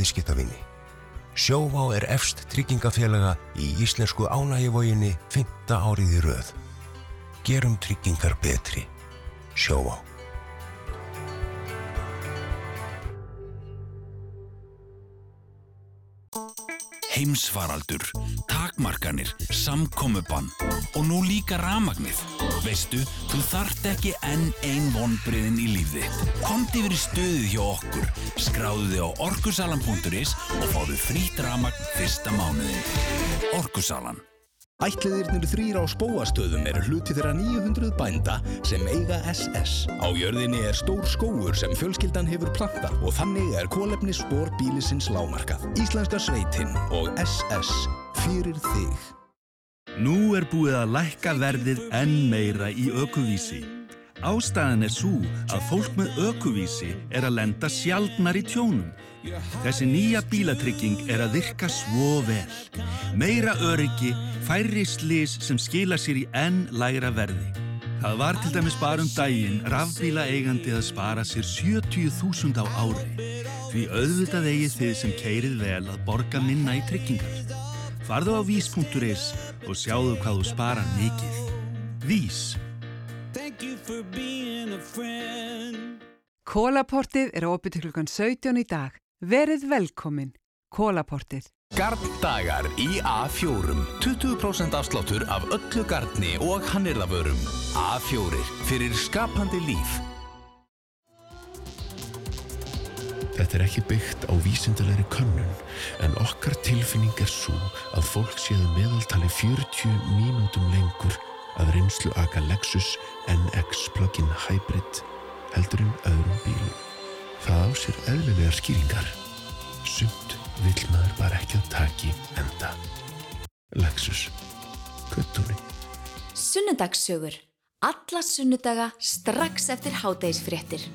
Viðskiptavinni. Sjóvá er efst tryggingafélaga í íslensku ánægivóginni 5. árið í röð. Gerum tryggingar betri. Sjóvá. Heimsfaraldur, takmarkanir, samkomubann og nú líka ramagnið. Veistu, þú þart ekki enn ein vonbriðin í lífið. Komdi í stöðið hjá okkur, skráðu þig á orkusalan.is og fáðu frýtt ramagn fyrsta mánuðin. Orkusalan. Ætliðirnir þrýr á spóastöðum eru hluti þeirra 900 bænda sem eiga SS. Á jörðinni er stór skóur sem fjölskyldan hefur plantað og þannig er kólefni spór bílisins lámarkað. Íslenska sveitinn og SS fyrir þig. Nú er búið að lækka verðið enn meira í ökuvísi. Ástæðan er svo að fólk með ökuvísi er að lenda sjaldnar í tjónum. Þessi nýja bílatrygging er að virka svo vel. Meira öryggi, færri slís sem skila sér í enn lægra verði. Það var til dæmis bara um daginn rafbíla eigandi að spara sér 70.000 á ári. Því auðvitað eigið þið sem keirið vel að borga minna í tryggingar. Farðu á vís.is og sjáðu hvað þú sparar mikið. Vís. Kólaportið er opið til klukkan 17 í dag. Verið velkomin. Kólaportið. Garddagar í A4 20% afsláttur af öllu gardni og hannirðavörum A4 fyrir skapandi líf Þetta er ekki byggt á vísindalegri könnun en okkar tilfinning er svo að fólk séðu meðaltali 40 mínútum lengur að reynslu aka Lexus NX plug-in hybrid heldur en öðrum bílum. Það á sér eðlilegar skýringar. Sumt vill maður bara ekki að taki enda. Lexus. Köttúni. Sunnudagssögur. Alla sunnudaga strax eftir hádegisfréttir.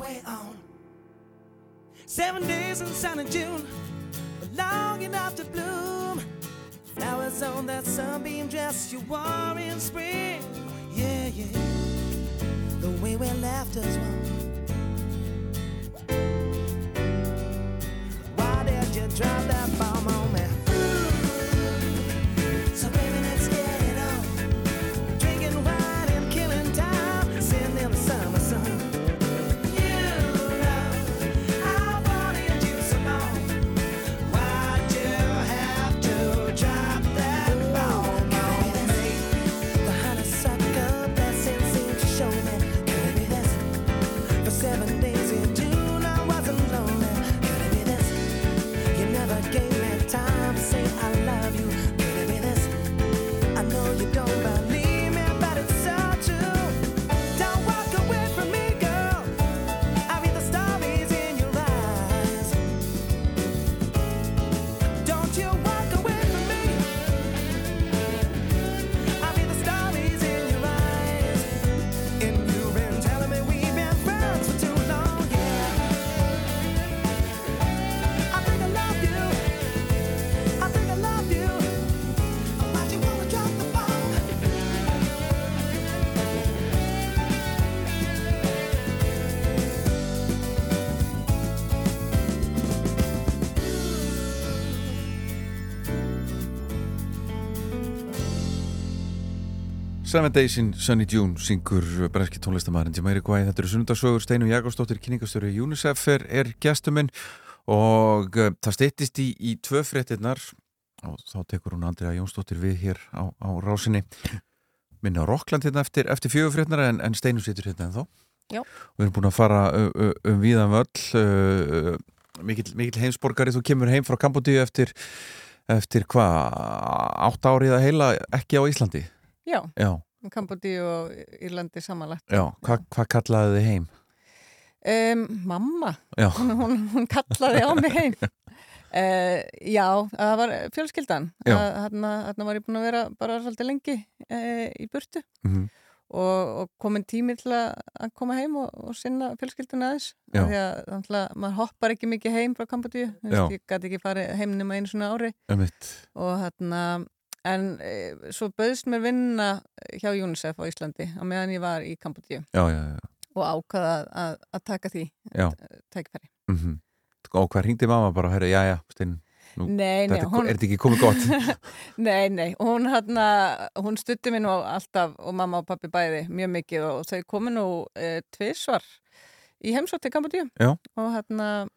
Fly on. Seven days in sunny June, long enough to bloom. Flowers on that sunbeam dress you wore in spring. Yeah, yeah. The way we laughed as one. Why did you drop that bomb on Seven Days in Sunny June syngur breski tónlistamæðurinn í hvað þetta eru sunnudasögur Steinu Jakobsdóttir, kynningastöru UNICEF er, er gestuminn. Og uh, það steyttist í, í tvö fréttinnar og þá tekur hún Andrea Jónsdóttir við hér á, á rásinni. Minna á Rokkland hérna eftir, eftir fjögur fréttinar en, en Steinu situr hérna en þá Já. Við erum búin að fara um, um, víðan völl uh, mikill, mikill heimsborgari. Þú kemur heim frá Kambodíu eftir eftir hvað, átt árið að heila ekki á Íslandi Já, Já, Kambodíu og Írlandi samanlagt. já, hvað hva kallaði þið heim? Um, mamma, hún, hún, hún kallaði á mig heim. Uh, já, það var fjölskyldan. Þarna þarna var ég búin að vera bara svolítið lengi uh, í burtu Mhm. og, og komin tími til að koma heim og, og sinna fjölskyldun aðeins. Því að að maður hoppar ekki mikið heim frá Kambodíu. Ég gæti ekki farið heim nema einu svona ári. Einmitt. og hérna en e, svo bauðst mér vinna hjá UNICEF á Íslandi á meðan ég var í Kambodíu og ákvaða að, að, að taka því já. tækifæri. Mm Og hvað ringdi mamma bara, herri, já, já, Stein nú, Nei, nei, þetta er- hún- Er þetta ekki komið gott? Nei, nei, hún hérna hún stutti mér nú alltaf og mamma og pappi bæði mjög mikið og þau komu nú e, tvisvar í heimsótt til Kambodíu og hérna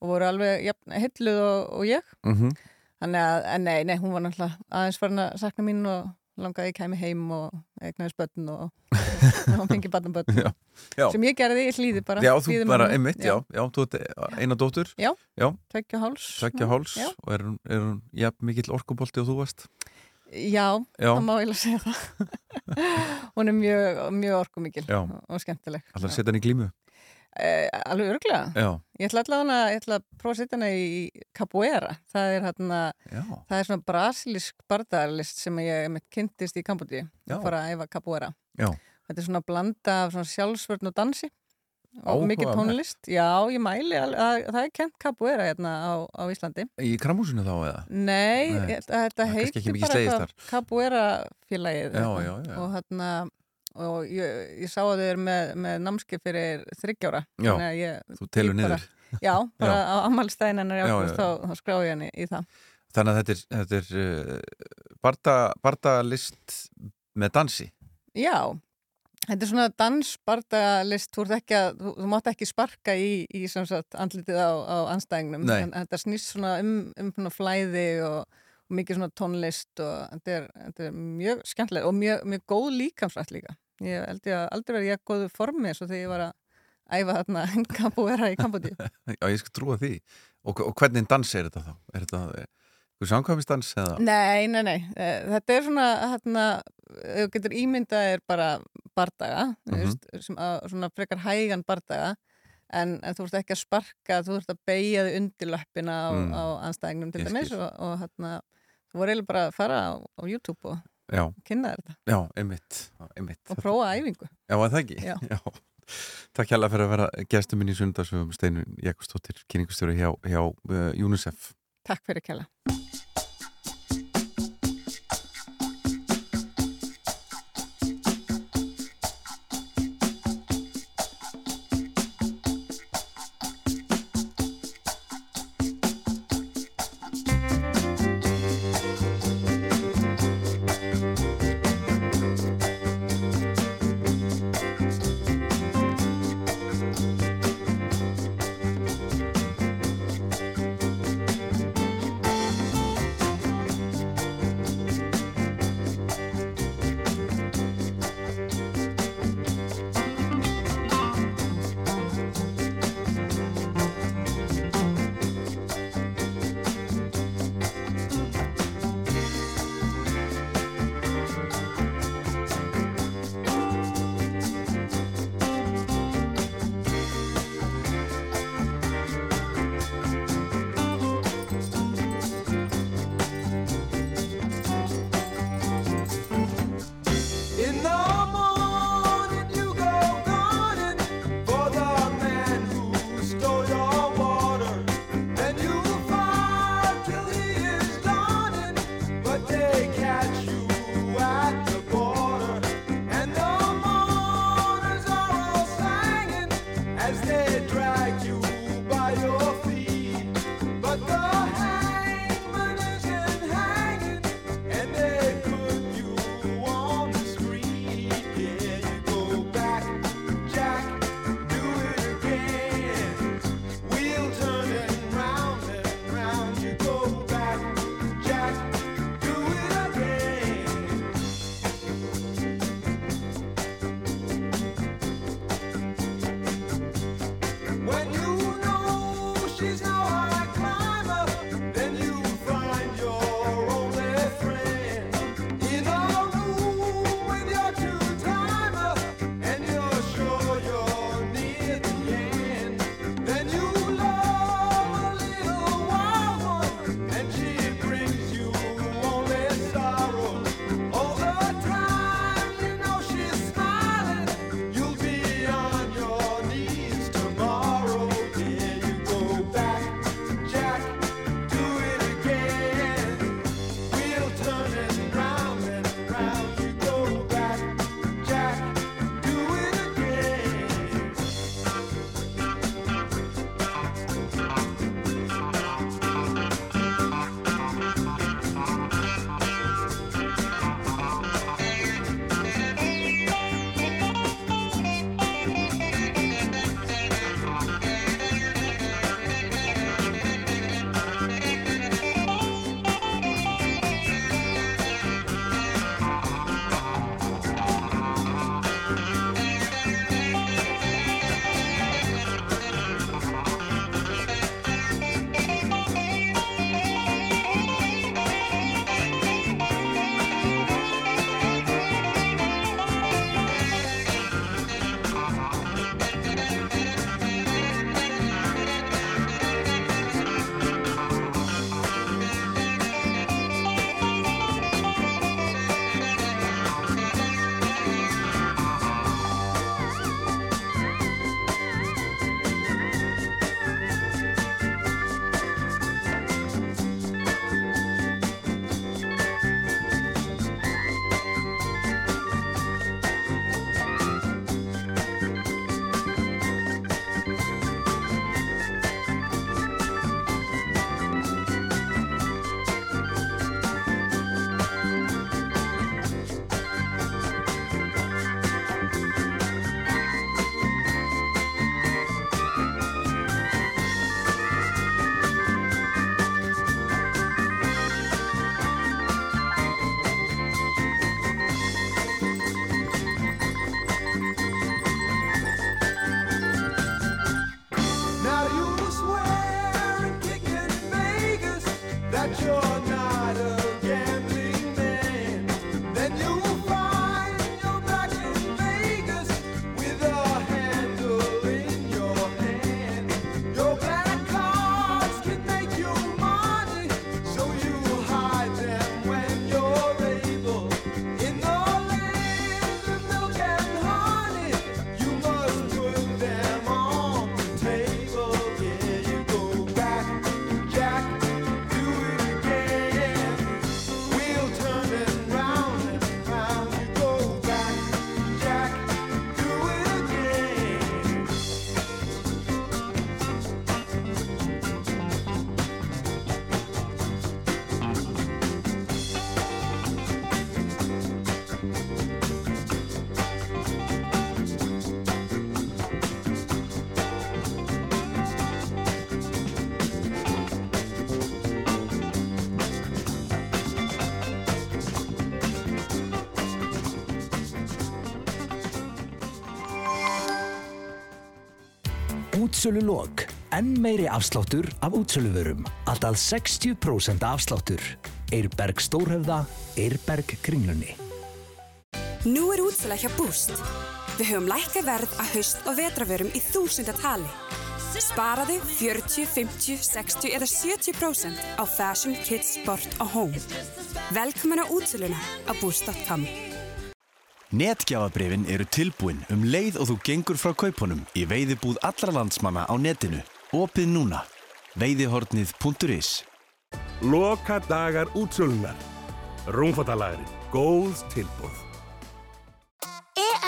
og voru alveg jafn, hilluð og, og ég Mhm. Þannig að, en nei, nei, hún var náttúrulega aðeins farin að sakna mín og langaði að ég kæmi heim og eignaðis börn og, og hún fengi barn og börn Já, já. sem ég gerði í hlýði bara Já, þú bara, einmitt, já, já, þú ert eina dóttur. Já, já. tveggja háls. Tveggja háls Já. og er hún, er hún jafn mikill orkubolti og þú varst? Já, Já. það má eiginlega segja það. Hún er mjög, mjög orkumikil og, skemmtileg. Allar að setja hann í glímu Eh, alveg örglega ég ætla allavega að prófa að setja hana í capoeira það er Já. það er svona brasilísk bardagarlist sem ég kynntist í Já. og fara að æfa capoeira Já. þetta er svona blanda af svona sjálfsvörn og dansi og mikið Áhugavert. tónlist já, ég mæli al- að það er kent capoeira hérna á, á Íslandi Í kramhúsinu þá eða? Nei, Nei. ég að þetta heitir mikið bara Capoeira félagið og hérna og ég, ég sá að þau eru með, með námski fyrir þryggjára þú telur niður. Já, bara Já. á já, þá, skráði ég henni í það. Þannig að þetta er, þetta er barda, bardalist með dansi. Já, þetta er svona dansbardagalist þú, ert ekki að, þú, þú mátt ekki sparka í, í sagt, andlitið á, á anstæðingnum þetta snýst svona um, um flæði og mikið svona tónlist og þetta er, þetta er mjög skemmtilega og mjög, mjög góð líkamsrætt líka ég held ég að aldrei verið ég góðu formi eins og þegar ég var að æfa þarna kampúera í Kambodíu Já, ég skal trúa því Og, og hvernig dans er þetta þá? Er þetta eitthvað samkvæmistans eða? Nei, nei, nei. Eh, Þetta er svona, hérna, þú getur ímyndað er bara bardaga, mm Mhm. veist, sem að, svona frekar hægan bardaga, en, en þú ert ekki að sparka, þú ert að beigja þig undir löppina á, Mm. á anstæðingnum til dæmis og, og þú voru eiginlega bara að fara á, á YouTube og Já. kynna þetta Já, einmitt, einmitt. og prófa æfingu. Já, að það ekki? Já. Takk hjá fyrir að vera gestur minn í sundarsöfum Steinu Jakobsdóttir, kynningustjóri hjá, hjá uh, UNICEF. Takk fyrir kella. got yours. Útsölu lok. Enn meiri afsláttur af útsöluvörum. Alltaf 60% afsláttur. Eirberg Stórhöfða, Eirberg Kringlunni. Nú er útsala hjá Boost. Við höfum lækka verð að haust og vetravörum í þúsundatali. Sparaðu 40, 50, 60 eða 70% á Fashion, Kids, Sport og Home. Velkomin á útsaluna á boost.com. Netgjafabrifin eru tilbúin um leið og þú gengur frá kaupunum í veiðibúð allra landsmanna á netinu. Opið núna. Veiðihornið.is Loka dagar útsölunar. Rúmfattalagri. Góðs tilbúð.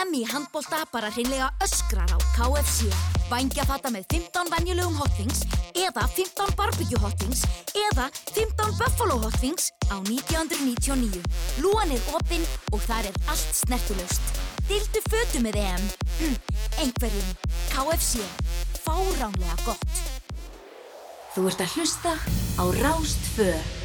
EM í handbólta bara hreinlega öskrar á KFC. Vængjafata með 15 venjulegum hotwings eða 15 barbecue hotwings eða 15 buffalo hotwings á 1999. Lúan er opinn og þar er allt snertulöst. Dildu fötu með EM. Hm, einhverjum. KFC. Fáránlega gott. Þú ert að hlusta á Rástfö.